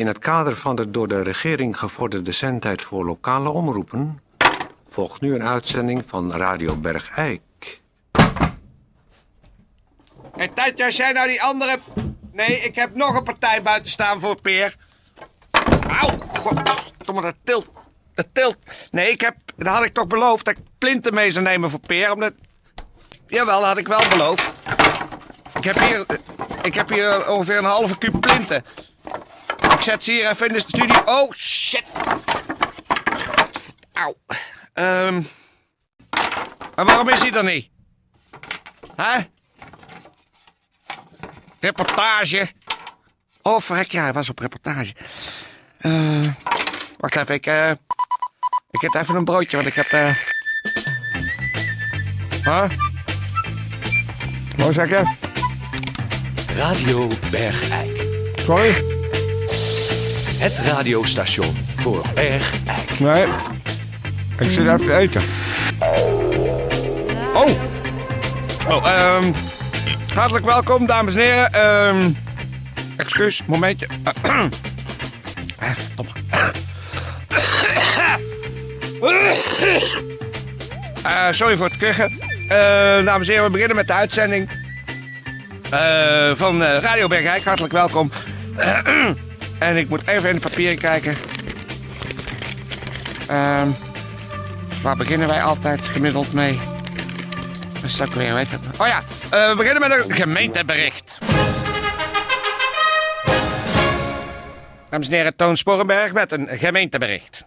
In het kader van de door de regering gevorderde zendtijd voor lokale omroepen... volgt nu een uitzending van Radio Bergijk. Hé, Tatja, als jij nou die andere... Nee, ik heb nog een partij buiten staan voor Peer. Auw, godverdomme, dat tilt. Dat tilt. Nee, ik heb... Dat had ik toch beloofd dat ik plinten mee zou nemen voor Peer, omdat... Jawel, dat had ik wel beloofd. Ik heb hier... Ik heb hier ongeveer een halve kuub plinten. Ik zet ze hier even in de studio. Oh, shit. Auw. Ehm... Maar waarom is hij er niet? Hè? Reportage. Oh, verrek, ja, hij was op reportage. Eh, wacht even, ik, eh, ik heb even een broodje, want ik heb... eh Huh? Wat zeg je? Radio Bergijk. Sorry? Het radiostation voor Bergijk. Nee. Ik zit even te eten. Oh. Oh, ehm... hartelijk welkom, dames en heren. Ehm... excuus, momentje. Eh, sorry voor het kuchen. Eh, dames en heren, we beginnen met de uitzending eh, van Radio Bergijk. Hartelijk welkom. en ik moet even in de papieren kijken. Ehm, waar beginnen wij altijd gemiddeld mee? Dat is weer, weet. Oh ja, eh, we beginnen met een gemeentebericht. Dames en heren, Toon Sporrenberg met een gemeentebericht.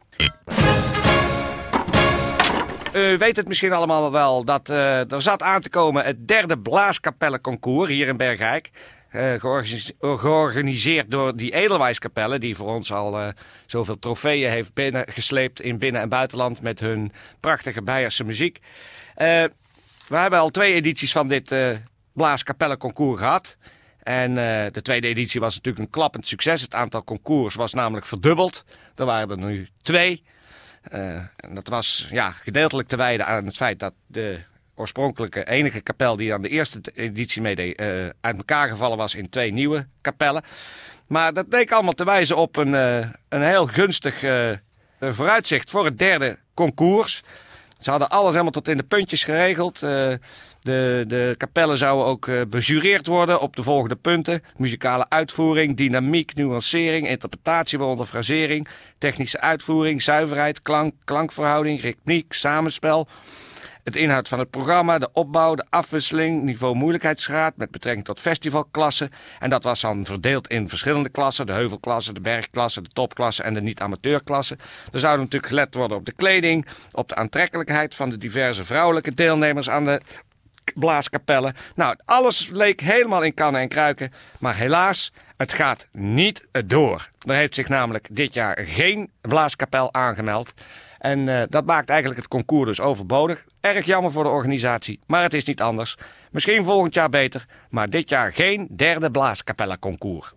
U weet het misschien allemaal wel dat eh, er zat aan te komen het derde blaaskapellenconcours hier in Bergijk. Eh, georganiseerd, georganiseerd door die Edelwijskapellen, die voor ons al eh, zoveel trofeeën heeft binnengesleept in binnen- en buitenland met hun prachtige Beierse muziek. Eh, we hebben al twee edities van dit eh blaaskapellenconcours gehad. En eh, de tweede editie was natuurlijk een klappend succes. Het aantal concours was namelijk verdubbeld. Er waren er nu twee. Eh, en dat was ja, gedeeltelijk te wijden aan het feit dat de oorspronkelijke enige kapel die aan de eerste editie meedeed, eh, uit elkaar gevallen was in twee nieuwe kapellen. Maar dat leek allemaal te wijzen op een, eh, een heel gunstig eh, vooruitzicht voor het derde concours. Ze hadden alles helemaal tot in de puntjes geregeld. De, de kapellen zouden ook bejureerd worden op de volgende punten. Muzikale uitvoering, dynamiek, nuancering, interpretatie, waaronder frasering, technische uitvoering, zuiverheid, klank, klankverhouding, ritmiek, samenspel. Het inhoud van het programma, de opbouw, de afwisseling, niveau moeilijkheidsgraad met betrekking tot festivalklassen. En dat was dan verdeeld in verschillende klassen: de heuvelklasse, de bergklasse, de topklasse en de niet-amateurklasse. Er zou natuurlijk gelet worden op de kleding, op de aantrekkelijkheid van de diverse vrouwelijke deelnemers aan de blaaskapellen. Nou, alles leek helemaal in kannen en kruiken. Maar helaas, het gaat niet door. Er heeft zich namelijk dit jaar geen blaaskapel aangemeld. En eh, dat maakt eigenlijk het concours dus overbodig. Erg jammer voor de organisatie, maar het is niet anders. Misschien volgend jaar beter, maar dit jaar geen derde blaaskapellenconcours.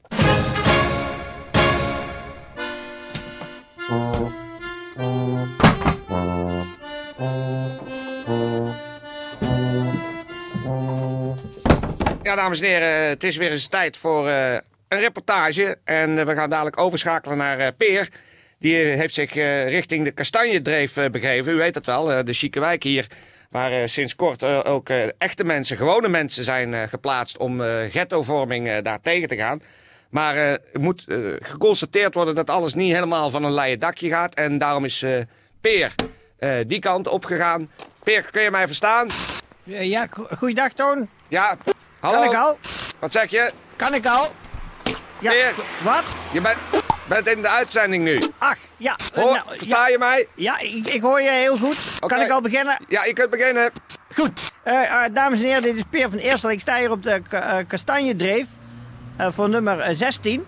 Ja, dames en heren, het is weer eens tijd voor eh, een reportage. En eh, we gaan dadelijk overschakelen naar Peer. Die heeft zich eh, richting de Kastanjedreef eh, begeven. U weet het wel, eh, de chique wijk hier. Waar sinds kort ook echte mensen, gewone mensen zijn geplaatst om ghettovorming daar tegen te gaan. Maar er moet geconstateerd worden dat alles niet helemaal van een leien dakje gaat. En daarom is Peer die kant opgegaan. Peer, kun je mij verstaan? Ja, go- goeiedag Toon. Ja, hallo. Kan ik al? Wat zeg je? Kan ik al? Ja, Peer. wat? Je bent, bent in de uitzending nu. Ach, ja. Hoor, nou, versta je mij? ja, ik, ik hoor je heel goed. Kan ik al beginnen? Ja, je kunt beginnen. Goed. Eh, eh, dames en heren, dit is Peer van Eersel. Ik sta hier op de eh, Kastanjedreef eh, voor nummer eh, 16.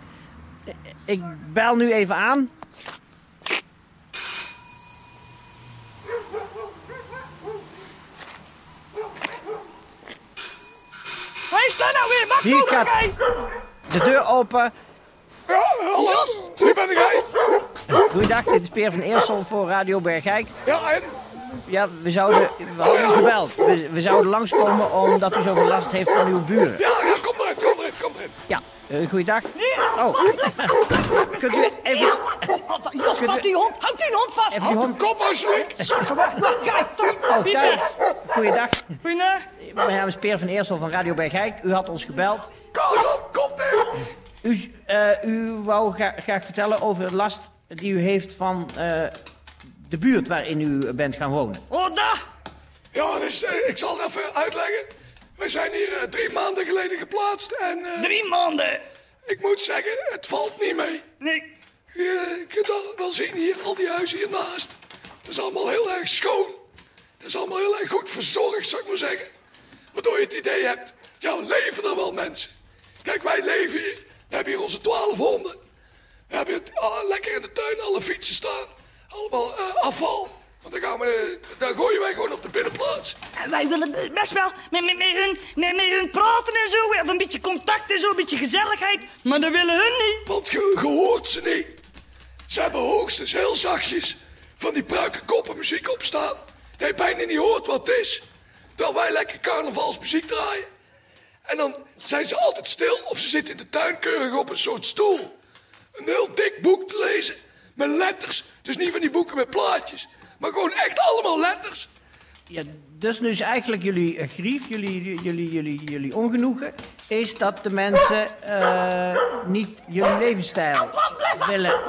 Eh, Ik bel nu even aan. Waar is dat nou weer? Mag Hier gaat-? De deur open. Hallo. Wie ben jij? Goeiedag, dit is Peer van Eersel voor Radio Bergijk. Ja, en? Ja, we zouden... We hadden u gebeld. We, we zouden langskomen omdat u zoveel last heeft van uw buren. Ja, ja, kom erin, kom erin, kom erin. Ja, uh, goeiedag. Oh. kunt u even... Jos, vat die hond. Houd die hond vast. Die hond... Kom alsjeblieft. Kijk, toch. Goeiedag. Goeiedag. Mijn naam is Peer van Eersel van Radio Bergijk. U had ons gebeld. Karel, kom nu. U, eh, u wou gra- graag vertellen over de last die u heeft van eh, de buurt waarin u bent gaan wonen. Oh, daar. Ja, dus eh, ik zal het even uitleggen. We zijn hier drie maanden geleden geplaatst en eh, Drie maanden. ik moet zeggen, het valt niet mee. Nee. Je kunt al wel zien hier, al die huizen hiernaast. Het is allemaal heel erg schoon. Het is allemaal heel erg goed verzorgd, zou ik maar zeggen. Waardoor je het idee hebt, ja, leven er wel mensen. Kijk, wij leven hier. We hebben hier onze twaalf honden. We hebben het, lekker in de tuin alle fietsen staan. Allemaal eh, afval. Want dan, gaan we, eh, dan gooien wij gewoon op de binnenplaats. En Wij willen best wel met, met, met, hun, met, met hun praten en zo. Even een beetje contact en zo, een beetje gezelligheid. Maar dat willen hun niet. Want je, hoort ze niet. Ze hebben hoogstens heel zachtjes van die pruikenkoppen muziek opstaan. Dat je bijna niet hoort wat het is. Terwijl wij lekker carnavalsmuziek draaien. En dan zijn ze altijd stil of ze zitten in de tuin keurig op een soort stoel. Een heel dik boek te lezen met letters. Dus niet van die boeken met plaatjes. Maar gewoon echt allemaal letters. Ja, dus nu is eigenlijk jullie eh, grief, jullie, jullie, jullie, jullie ongenoegen, is dat de mensen eh, niet jullie levensstijl willen?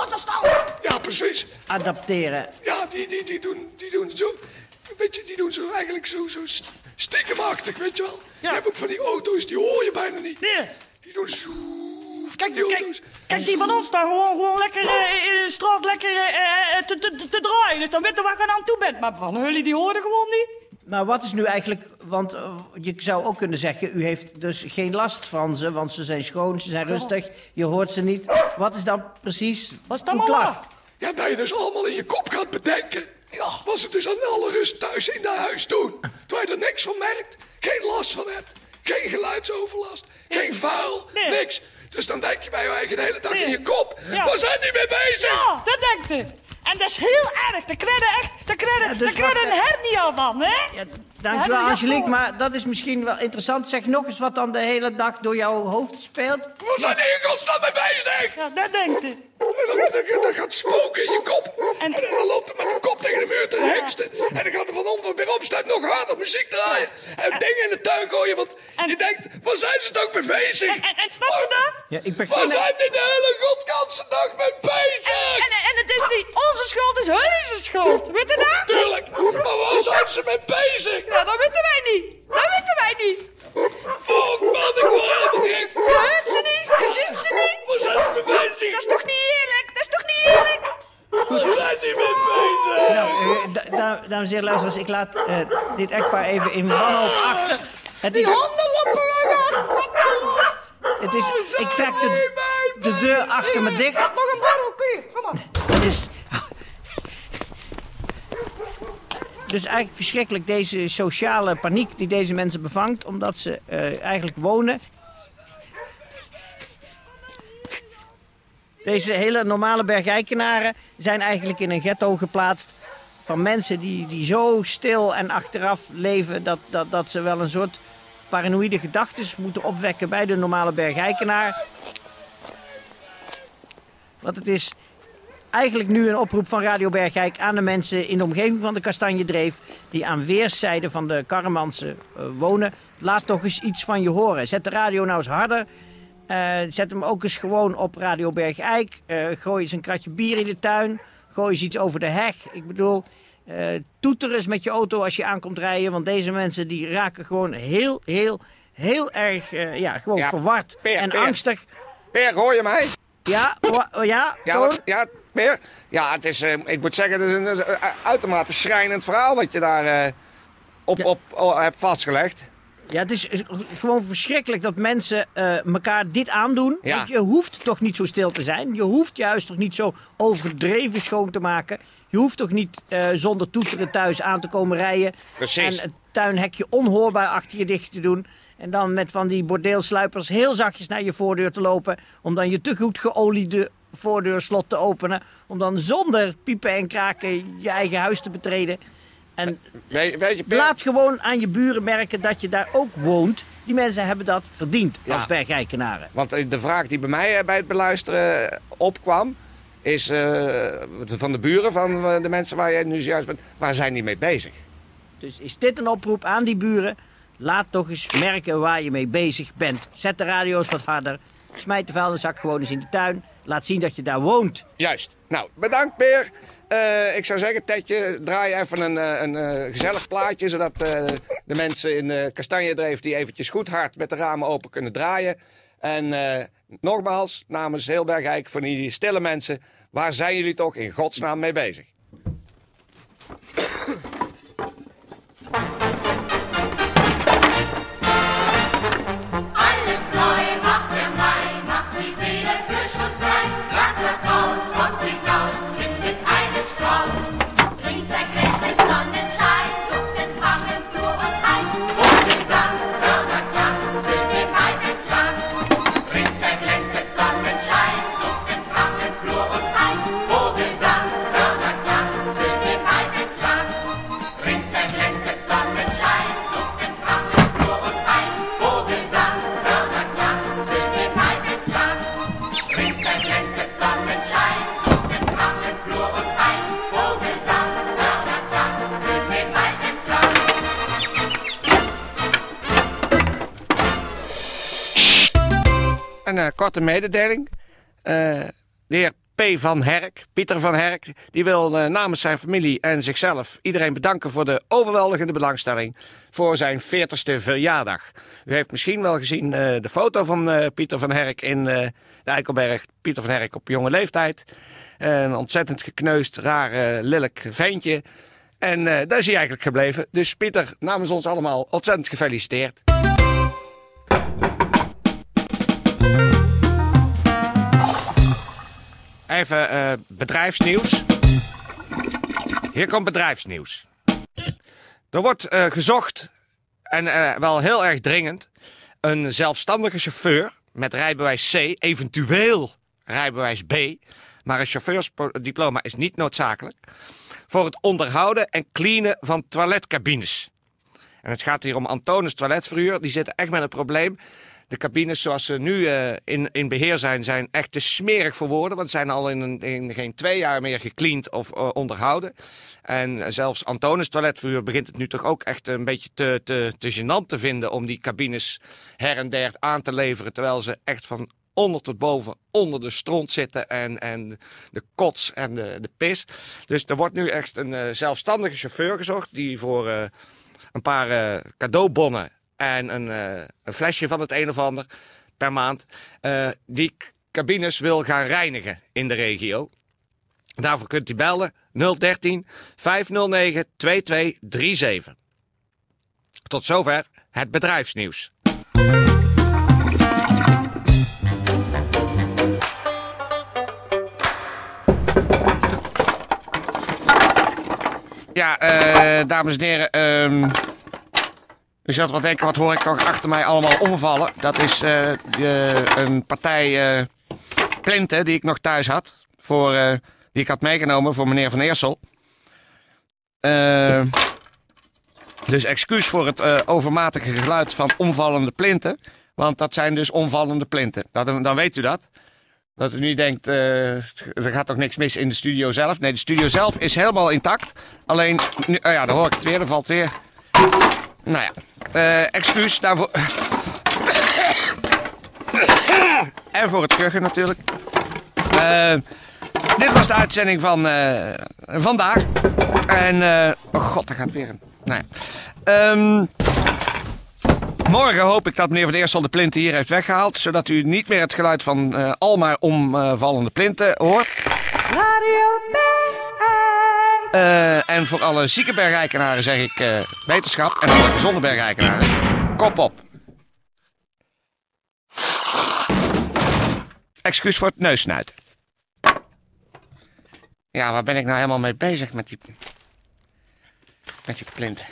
Ja, precies. adapteren. Ja, die, die, die, doen, die doen zo. Weet je, die doen zo eigenlijk zo, zo st- stiekemachtig, weet je wel. Je hebt ook van die auto's, die hoor je bijna niet. Nee. Die doen zo. Kijk, die kijk, auto's. kijk, die van ons staan gewoon, gewoon lekker eh, in de straat lekker eh, eh, te, te, te, te draaien. Dus dan weten we waar je aan toe bent. Maar van jullie, die hoorden gewoon niet. Maar wat is nu eigenlijk, want je zou ook kunnen zeggen, u heeft dus geen last van ze, want ze zijn schoon, ze zijn rustig, je hoort ze niet. Wat is dan precies Was dat uw maar klacht? waar? Ja, dat je dus allemaal in je kop gaat bedenken. Ja. Was het dus aan alle rust thuis in dat huis doen. Terwijl je er niks van merkt, geen last van hebt. Geen geluidsoverlast, geen vuil, Nee. niks. Dus dan denk je bij je eigen de hele dag Nee. in je kop. Ja. Waar zijn die mee bezig? Ja, dat denkt je. En dat is heel erg. Daar krijg je echt daar krijg je, Ja, dus daar krijg je wacht, een hernia van, hè? Ja, dankjewel Angelique, maar dat is misschien wel interessant. Zeg nog eens wat dan de hele dag door jouw hoofd speelt. Waar zijn die in godsnaam mee bezig? Ja, dat denkt je. En dan, dan, dan gaat spoken in je kop. En, En- dan loopt hij met de kop tegen de muur te hengsten. En dan gaat er van onder weer opstaan nog harder muziek draaien. En dingen in de tuin gooien. Want En- je denkt, waar zijn ze toch mee bezig? En, en, en snap je dat? Ja, ik Waar begin... zijn die de hele godsganse dag mee bezig? En, en het is niet onze schuld, het is hun schuld. Weet je dat? Tuurlijk, maar waar zijn ze mee bezig? Ja, dat weten wij niet. Dat weten wij niet. Oh man, ik word helemaal gek. Je hoort ze niet, je ziet ze niet. Waar zijn ze mee bezig? Dat is toch niet eerlijk? Dat is toch niet eerlijk? Waar zijn die mee bezig? Nou, eh, da- da- dames en heren luisteraars, ik laat eh, dit echtpaar even in wanhoop achter. Het is, Handen lopen het is, ik trek de, de deur achter me dicht. Nog een borrel, kun je. Kom maar. Het is... Dus eigenlijk verschrikkelijk deze sociale paniek die deze mensen bevangt, omdat ze eh, eigenlijk wonen. Deze hele normale bergijkenaren zijn eigenlijk in een ghetto geplaatst van mensen die, die zo stil en achteraf leven dat, dat, dat ze wel een soort paranoïde gedachten moeten opwekken bij de normale bergijkenaar. Want het is eigenlijk nu een oproep van Radio Bergijk aan de mensen in de omgeving van de Kastanjedreef. die aan weerszijden van de Karremansen eh, wonen. Laat toch eens iets van je horen. Zet de radio nou eens harder. Eh, zet hem ook eens gewoon op Radio Bergijk. Eh, gooi eens een kratje bier in de tuin. Gooi eens iets over de heg. Ik bedoel, eh toeter eens met je auto als je aankomt rijden. Want deze mensen die raken gewoon heel, heel, heel erg eh, ja, gewoon Ja, verward Peer, en Peer. angstig. Peer, hoor je mij? Ja, wa- ja, Ja, wat, ja, Peer? Ja, het is, eh, ik moet zeggen, het is een uitermate schrijnend verhaal wat je daar op, Ja. op oh, hebt vastgelegd. Ja, het is eh, gewoon verschrikkelijk dat mensen eh, elkaar dit aandoen. Ja. Want je hoeft toch niet zo stil te zijn. Je hoeft juist toch niet zo overdreven schoon te maken. Je hoeft toch niet eh, zonder toeteren thuis aan te komen rijden. Precies. En het tuinhekje onhoorbaar achter je dicht te doen. En dan met van die bordeelsluipers heel zachtjes naar je voordeur te lopen. Om dan je te goed geoliede voordeurslot te openen. Om dan zonder piepen en kraken je eigen huis te betreden. En je? Laat gewoon aan je buren merken dat je daar ook woont. Die mensen hebben dat verdiend Ja. als bergijkenaren. Want eh, de vraag die bij mij eh, bij het beluisteren eh, opkwam... is van de buren, van de mensen waar je nu juist bent. Waar zijn die mee bezig? Dus is dit een oproep aan die buren? Laat toch eens merken waar je mee bezig bent. Zet de radio's wat harder. Smijt de vuilniszak gewoon eens in de tuin. Laat zien dat je daar woont. Juist. Nou, bedankt Peer. Eh, ik zou zeggen, Tetje, draai even een, eh, een, eh, gezellig plaatje... zodat de mensen in de kastanjedreef die eventjes goed hard met de ramen open kunnen draaien. En nogmaals, namens heel Bergijk, voor die stille mensen... waar zijn jullie toch in godsnaam mee bezig? Korte mededeling. Eh, de heer P. van Herk, Pieter van Herk, die wil eh, namens zijn familie en zichzelf iedereen bedanken voor de overweldigende belangstelling voor zijn 40ste verjaardag. U heeft misschien wel gezien eh, de foto van eh, Pieter van Herk in eh, de Eikelberg. Pieter van Herk op jonge leeftijd. Een ontzettend gekneusd, raar, eh, lelijk ventje. En eh, daar is hij eigenlijk gebleven. Dus Pieter, namens ons allemaal ontzettend gefeliciteerd. Even eh, bedrijfsnieuws. Hier komt bedrijfsnieuws. Er wordt eh, gezocht, en eh, wel heel erg dringend, een zelfstandige chauffeur met rijbewijs C, eventueel rijbewijs B, maar een chauffeursdiploma is niet noodzakelijk, voor het onderhouden en cleanen van toiletcabines. En het gaat hier om Antonis Toiletverhuur. Die zitten echt met een probleem. De cabines zoals ze nu eh, in, in beheer zijn, zijn echt te smerig voor woorden. Want ze zijn al in, een- in geen twee jaar meer gecleand of eh, onderhouden. En zelfs Antonis Toiletverhuur begint het nu toch ook echt een beetje te, te, te gênant te vinden... om die cabines her en der aan te leveren. Terwijl ze echt van onder tot boven onder de stront zitten en, en de kots en de, de pis. Dus er wordt nu echt een eh, zelfstandige chauffeur gezocht die voor een paar cadeaubonnen en een, eh, een flesje van het een of ander per maand eh, die cabines wil gaan reinigen in de regio. Daarvoor kunt u bellen 013 509 2237. Tot zover het bedrijfsnieuws. Ja, eh, dames en heren. Ehm u zult wel denken, wat hoor ik toch achter mij allemaal omvallen? Dat is eh, de- een partij eh plinten die ik nog thuis had. Voor, eh, die ik had meegenomen voor meneer Van Eersel. Dus excuus voor het overmatige geluid van omvallende plinten. Want dat zijn dus omvallende plinten. Dat, dan weet u dat. Dat u niet denkt, er gaat toch niks mis in de studio zelf. Nee, de studio zelf is helemaal intact. Alleen, nu, oh ja, dan hoor ik het weer, er valt weer. Nou ja, eh, excuus daarvoor. en voor het kuchen natuurlijk. Eh, dit was de uitzending van eh, vandaag. En, oh god, er gaat weer een. Nou. Ehm, morgen hoop ik dat meneer Van Eersel de plinten hier heeft weggehaald. Zodat u niet meer het geluid van eh almaar omvallende plinten hoort. Eh, en voor alle zieke bergrijkenaren zeg ik eh, wetenschap. En alle gezonde bergrijkenaren, kop op. Excuus voor het neussnuiten. Ja, waar ben ik nou helemaal mee bezig met die... met die plint?